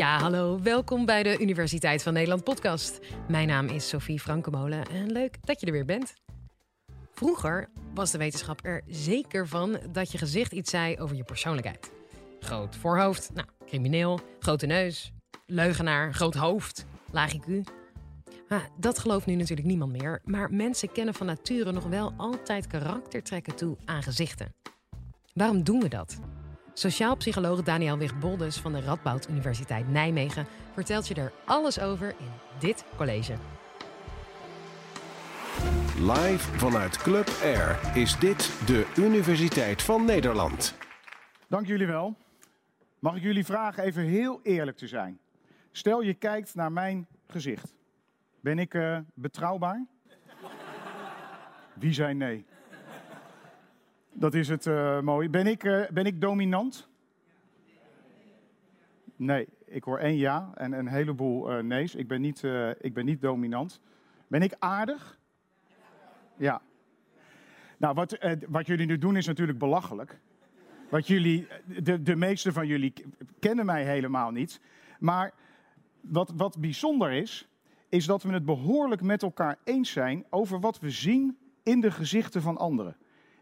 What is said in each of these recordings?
Ja, hallo. Welkom bij de Universiteit van Nederland podcast. Mijn naam is Sophie Frankemolen en leuk dat je er weer bent. Vroeger was de wetenschap er zeker van dat je gezicht iets zei over je persoonlijkheid. Groot voorhoofd, nou, crimineel, grote neus, leugenaar, groot hoofd, laag IQ. Dat gelooft nu natuurlijk niemand meer, maar mensen kennen van nature nog wel altijd karaktertrekken toe aan gezichten. Waarom doen we dat? Sociaal psycholoog Daniel Wigboldes van de Radboud Universiteit Nijmegen vertelt je er alles over in dit college. Live vanuit Club Air is dit de Universiteit van Nederland. Dank jullie wel. Mag ik jullie vragen even heel eerlijk te zijn? Stel je kijkt naar mijn gezicht. Ben ik uh, betrouwbaar? Wie zei nee? Dat is het uh, mooie. Ben ik, uh, ben ik dominant? Nee, ik hoor één ja en een heleboel uh, nee's. Ik ben, niet, ik ben niet dominant. Ben ik aardig? Ja. Nou, wat, wat jullie nu doen is natuurlijk belachelijk. Wat jullie, de, de meeste van jullie kennen mij helemaal niet. Maar wat, wat bijzonder is, is dat we het behoorlijk met elkaar eens zijn over wat we zien in de gezichten van anderen.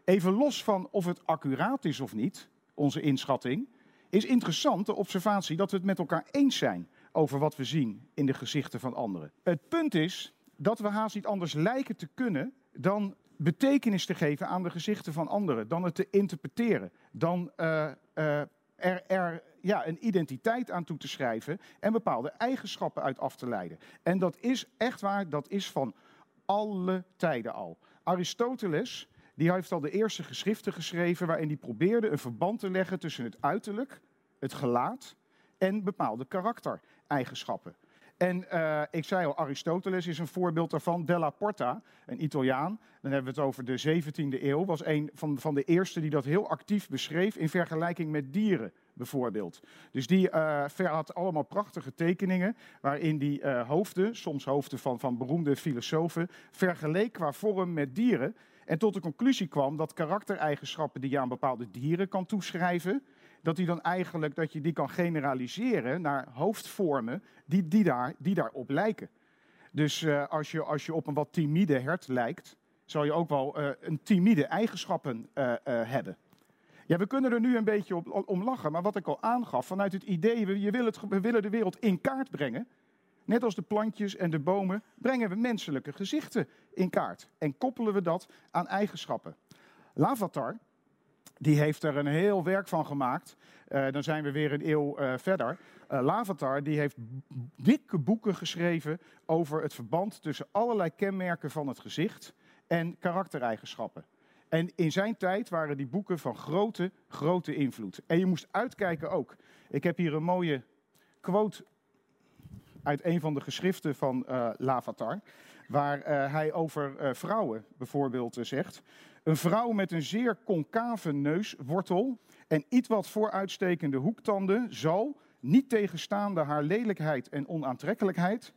Even los van of het accuraat is of niet, onze inschatting, is interessant de observatie dat we het met elkaar eens zijn over wat we zien in de gezichten van anderen. Het punt is dat we haast niet anders lijken te kunnen dan betekenis te geven aan de gezichten van anderen, dan het te interpreteren, dan uh, uh, er, er ja, een identiteit aan toe te schrijven en bepaalde eigenschappen uit af te leiden. En dat is echt waar, dat is van alle tijden al. Aristoteles die heeft al de eerste geschriften geschreven waarin hij probeerde een verband te leggen tussen het uiterlijk, het gelaat en bepaalde karaktereigenschappen. En uh, ik zei al, Aristoteles is een voorbeeld daarvan. Della Porta, een Italiaan, dan hebben we het over de 17e eeuw, was een van, van de eerste die dat heel actief beschreef in vergelijking met dieren bijvoorbeeld. Dus die uh, had allemaal prachtige tekeningen waarin die uh, hoofden, soms hoofden van, van beroemde filosofen, vergeleek qua vorm met dieren. En tot de conclusie kwam dat karaktereigenschappen die je aan bepaalde dieren kan toeschrijven, dat die dan eigenlijk dat je die kan generaliseren naar hoofdvormen die, die, daar, die daarop lijken. Dus uh, als, je, als je op een wat timide hert lijkt, zou je ook wel uh, een timide eigenschappen uh, hebben. Ja, we kunnen er nu een beetje op, om lachen, maar wat ik al aangaf, vanuit het idee, je wil het, we willen de wereld in kaart brengen, Net als de plantjes en de bomen brengen we menselijke gezichten in kaart en koppelen we dat aan eigenschappen. Lavatar, die heeft er een heel werk van gemaakt. Uh, dan zijn we weer een eeuw uh, verder. Uh, Lavatar die heeft dikke boeken geschreven over het verband tussen allerlei kenmerken van het gezicht en karaktereigenschappen. En in zijn tijd waren die boeken van grote, grote invloed. En je moest uitkijken ook. Ik heb hier een mooie quote uit een van de geschriften van uh, Lavatar, waar uh, hij over uh, vrouwen bijvoorbeeld zegt. Een vrouw met een zeer concave neuswortel en iets wat vooruitstekende hoektanden zal, niet tegenstaande haar lelijkheid en onaantrekkelijkheid,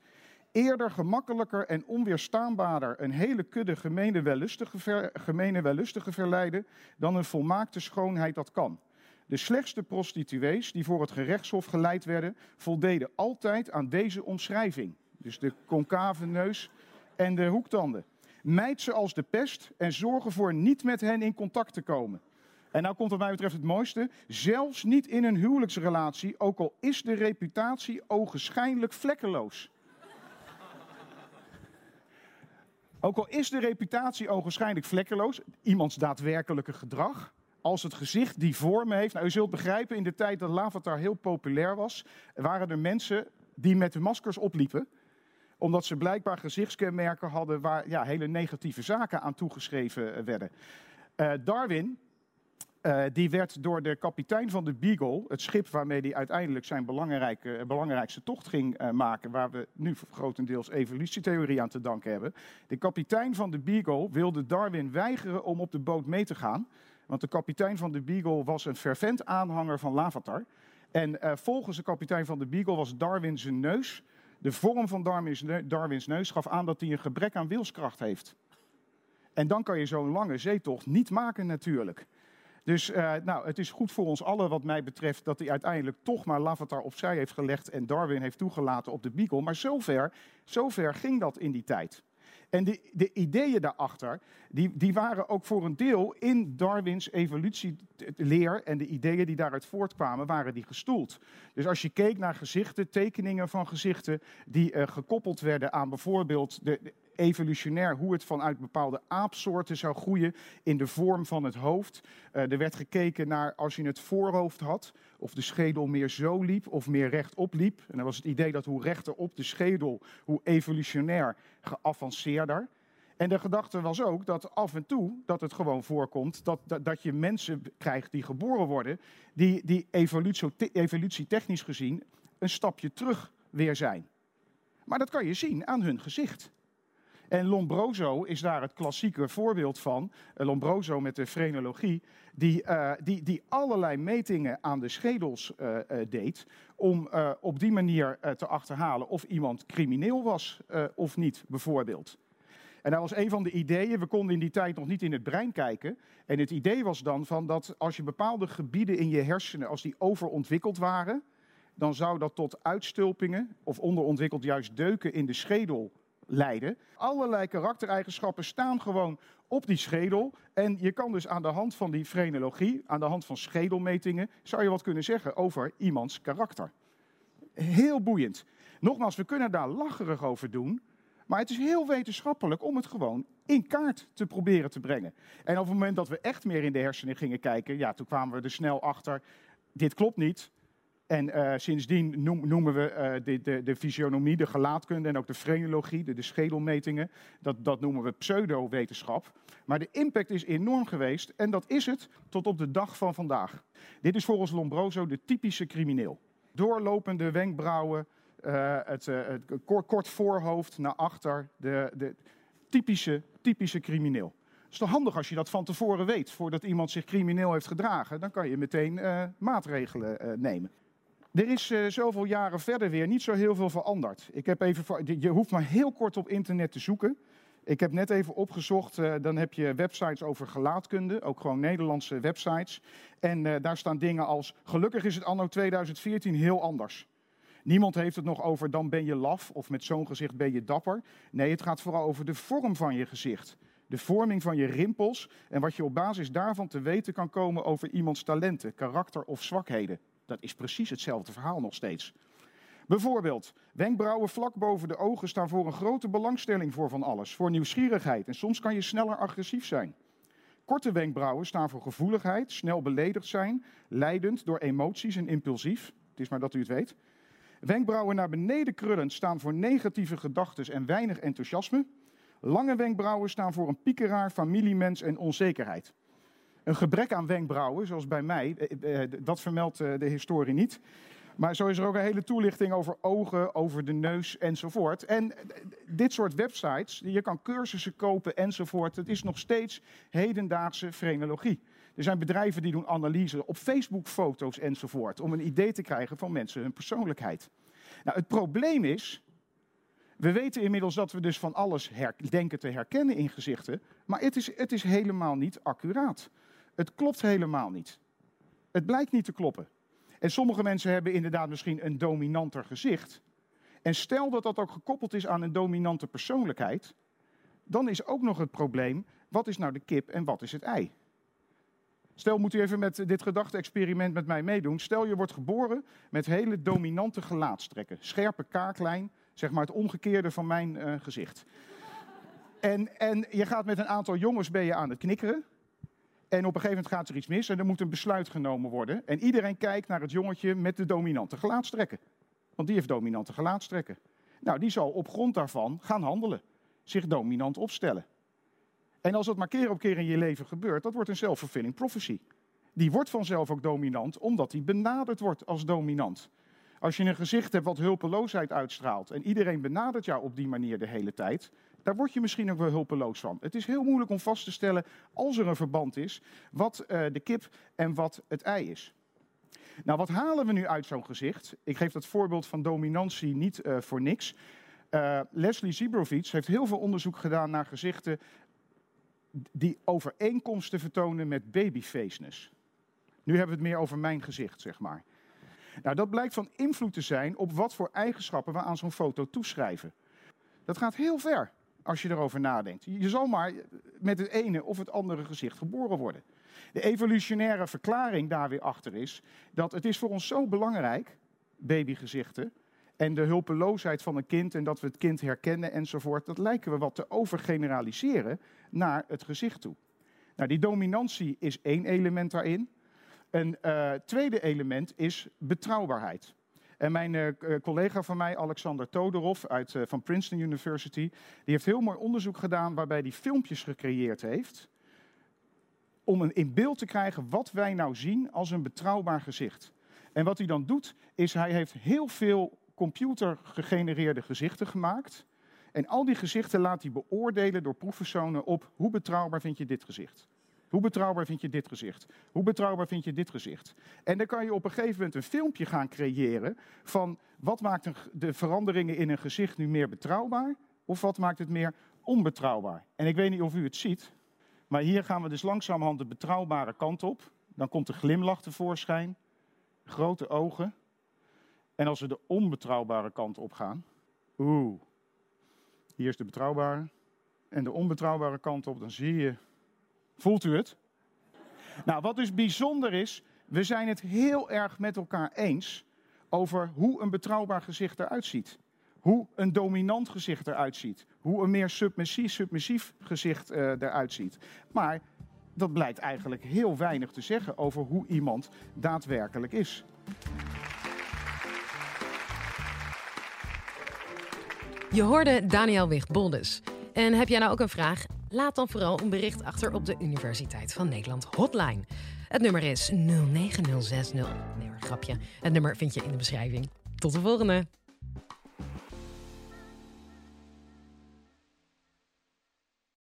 eerder gemakkelijker en onweerstaanbaarder een hele kudde gemene wellustige, gemene wellustige verleiden dan een volmaakte schoonheid dat kan. De slechtste prostituees die voor het gerechtshof geleid werden, voldeden altijd aan deze omschrijving. Dus de concave neus en de hoektanden. Mijd ze als de pest en zorg ervoor niet met hen in contact te komen. En nou komt wat mij betreft het mooiste. Zelfs niet in een huwelijksrelatie, ook al is de reputatie ogenschijnlijk vlekkeloos. Ook al is de reputatie ogenschijnlijk vlekkeloos, iemands daadwerkelijke gedrag, als het gezicht die vormen heeft. Nou, u zult begrijpen, in de tijd dat Lavatar heel populair was, waren er mensen die met hun maskers opliepen omdat ze blijkbaar gezichtskenmerken hadden waar ja, hele negatieve zaken aan toegeschreven werden. Uh, Darwin, uh, die werd door de kapitein van de Beagle, het schip waarmee hij uiteindelijk zijn belangrijke, belangrijkste tocht ging maken, waar we nu grotendeels evolutietheorie aan te danken hebben. De kapitein van de Beagle wilde Darwin weigeren om op de boot mee te gaan. Want de kapitein van de Beagle was een fervent aanhanger van Lavatar. En uh, volgens de kapitein van de Beagle was Darwin zijn neus, de vorm van Darwins, neus gaf aan dat hij een gebrek aan wilskracht heeft. En dan kan je zo'n lange zeetocht niet maken natuurlijk. Dus uh, nou, het is goed voor ons allen, wat mij betreft, dat hij uiteindelijk toch maar Lavatar opzij heeft gelegd en Darwin heeft toegelaten op de Beagle. Maar zover, zover ging dat in die tijd. En de, de ideeën daarachter, die, die waren ook voor een deel in Darwins evolutieleer en de ideeën die daaruit voortkwamen, waren die gestoeld. Dus als je keek naar gezichten, tekeningen van gezichten die uh, gekoppeld werden aan bijvoorbeeld de evolutionair hoe het vanuit bepaalde aapsoorten zou groeien in de vorm van het hoofd. Uh, er werd gekeken naar als je het voorhoofd had, of de schedel meer zo liep of meer rechtop liep. En dan was het idee dat hoe rechter op de schedel, hoe evolutionair geavanceerder. En de gedachte was ook dat af en toe dat het gewoon voorkomt dat, dat, dat je mensen krijgt die geboren worden, die, die evolutietechnisch gezien een stapje terug weer zijn. Maar dat kan je zien aan hun gezicht. En Lombroso is daar het klassieke voorbeeld van. Eh, Lombroso met de frenologie, die, uh, die, die allerlei metingen aan de schedels uh, deed. om op die manier te achterhalen of iemand crimineel was of niet, bijvoorbeeld. En dat was een van de ideeën. We konden in die tijd nog niet in het brein kijken. En het idee was dan van dat als je bepaalde gebieden in je hersenen, als die overontwikkeld waren, dan zou dat tot uitstulpingen of onderontwikkeld juist deuken in de schedel leiden. Allerlei karaktereigenschappen staan gewoon op die schedel. En je kan dus aan de hand van die frenologie, aan de hand van schedelmetingen, zou je wat kunnen zeggen over iemands karakter. Heel boeiend. Nogmaals, we kunnen daar lacherig over doen. Maar het is heel wetenschappelijk om het gewoon in kaart te proberen te brengen. En op het moment dat we echt meer in de hersenen gingen kijken, ja, toen kwamen we er snel achter. Dit klopt niet. En uh, sindsdien noemen we uh, de, de, de, fysionomie, de gelaatkunde en ook de frenologie, de, de schedelmetingen, dat, dat noemen we pseudowetenschap. Maar de impact is enorm geweest en dat is het tot op de dag van vandaag. Dit is volgens Lombroso de typische crimineel. Doorlopende wenkbrauwen, uh, het, kort, voorhoofd naar achter, de, de typische, typische crimineel. Het is toch handig als je dat van tevoren weet, voordat iemand zich crimineel heeft gedragen. Dan kan je meteen maatregelen nemen. Er is uh, zoveel jaren verder weer niet zo heel veel veranderd. Ik heb even, je hoeft maar heel kort op internet te zoeken. Ik heb net even opgezocht, uh, dan heb je websites over gelaatkunde, ook gewoon Nederlandse websites. En uh, daar staan dingen als, gelukkig is het anno 2014 heel anders. Niemand heeft het nog over dan ben je laf of met zo'n gezicht ben je dapper. Nee, het gaat vooral over de vorm van je gezicht. De vorming van je rimpels en wat je op basis daarvan te weten kan komen over iemands talenten, karakter of zwakheden. Dat is precies hetzelfde verhaal nog steeds. Bijvoorbeeld, wenkbrauwen vlak boven de ogen staan voor een grote belangstelling voor van alles, voor nieuwsgierigheid en soms kan je sneller agressief zijn. Korte wenkbrauwen staan voor gevoeligheid, snel beledigd zijn, leidend door emoties en impulsief. Het is maar dat u het weet. Wenkbrauwen naar beneden krullend staan voor negatieve gedachten en weinig enthousiasme. Lange wenkbrauwen staan voor een piekeraar, familiemens en onzekerheid. Een gebrek aan wenkbrauwen, zoals bij mij, eh, eh, dat vermeldt eh, de historie niet. Maar zo is er ook een hele toelichting over ogen, over de neus enzovoort. En dit soort websites, je kan cursussen kopen enzovoort. Het is nog steeds hedendaagse frenologie. Er zijn bedrijven die doen analyse op Facebook-foto's enzovoort. Om een idee te krijgen van mensen hun persoonlijkheid. Nou, het probleem is. We weten inmiddels dat we dus van alles denken te herkennen in gezichten. Maar het is, het is helemaal niet accuraat. Het klopt helemaal niet. Het blijkt niet te kloppen. En sommige mensen hebben inderdaad misschien een dominanter gezicht. En stel dat dat ook gekoppeld is aan een dominante persoonlijkheid, dan is ook nog het probleem: wat is nou de kip en wat is het ei? Stel, moet u even met dit gedachte-experiment met mij meedoen. Stel, je wordt geboren met hele dominante gelaatstrekken. Scherpe kaaklijn, zeg maar het omgekeerde van mijn uh, gezicht. En, en je gaat met een aantal jongens ben je aan het knikkeren. En op een gegeven moment gaat er iets mis en er moet een besluit genomen worden. En iedereen kijkt naar het jongetje met de dominante gelaatstrekken. Want die heeft dominante gelaatstrekken. Nou, die zal op grond daarvan gaan handelen. Zich dominant opstellen. En als dat maar keer op keer in je leven gebeurt, dat wordt een self-fulfilling prophecy. Die wordt vanzelf ook dominant, omdat die benaderd wordt als dominant. Als je een gezicht hebt wat hulpeloosheid uitstraalt en iedereen benadert jou op die manier de hele tijd, daar word je misschien ook wel hulpeloos van. Het is heel moeilijk om vast te stellen, als er een verband is, wat uh, de kip en wat het ei is. Nou, wat halen we nu uit zo'n gezicht? Ik geef dat voorbeeld van dominantie niet uh, voor niks. Uh, Leslie Zibrowitz heeft heel veel onderzoek gedaan naar gezichten die overeenkomsten vertonen met babyfaceness. Nu hebben we het meer over mijn gezicht, zeg maar. Nou, dat blijkt van invloed te zijn op wat voor eigenschappen we aan zo'n foto toeschrijven. Dat gaat heel ver als je erover nadenkt. Je zal maar met het ene of het andere gezicht geboren worden. De evolutionaire verklaring daar weer achter is dat het is voor ons zo belangrijk, babygezichten, en de hulpeloosheid van een kind en dat we het kind herkennen enzovoort, dat lijken we wat te overgeneraliseren naar het gezicht toe. Nou, die dominantie is één element daarin. Een uh, tweede element is betrouwbaarheid. En mijn uh, collega van mij, Alexander Todorov uit, uh, van Princeton University, die heeft heel mooi onderzoek gedaan waarbij hij filmpjes gecreëerd heeft om een in beeld te krijgen wat wij nou zien als een betrouwbaar gezicht. En wat hij dan doet, is hij heeft heel veel computergegenereerde gezichten gemaakt. En al die gezichten laat hij beoordelen door proefpersonen op hoe betrouwbaar vind je dit gezicht. Hoe betrouwbaar vind je dit gezicht? Hoe betrouwbaar vind je dit gezicht? En dan kan je op een gegeven moment een filmpje gaan creëren van wat maakt de veranderingen in een gezicht nu meer betrouwbaar of wat maakt het meer onbetrouwbaar. En ik weet niet of u het ziet, maar hier gaan we dus langzamerhand de betrouwbare kant op. Dan komt de glimlach tevoorschijn, grote ogen. En als we de onbetrouwbare kant op gaan, oeh, hier is de betrouwbare. En de onbetrouwbare kant op, dan zie je Voelt u het? Nou, wat dus bijzonder is, we zijn het heel erg met elkaar eens over hoe een betrouwbaar gezicht eruit ziet. Hoe een dominant gezicht eruit ziet. Hoe een meer submissief, submissief gezicht uh, eruit ziet. Maar dat blijkt eigenlijk heel weinig te zeggen over hoe iemand daadwerkelijk is. Je hoorde Daniel Wicht-Boldes. En heb jij nou ook een vraag? Laat dan vooral een bericht achter op de Universiteit van Nederland hotline. Het nummer is 09060. Nee hoor, grapje. Het nummer vind je in de beschrijving. Tot de volgende!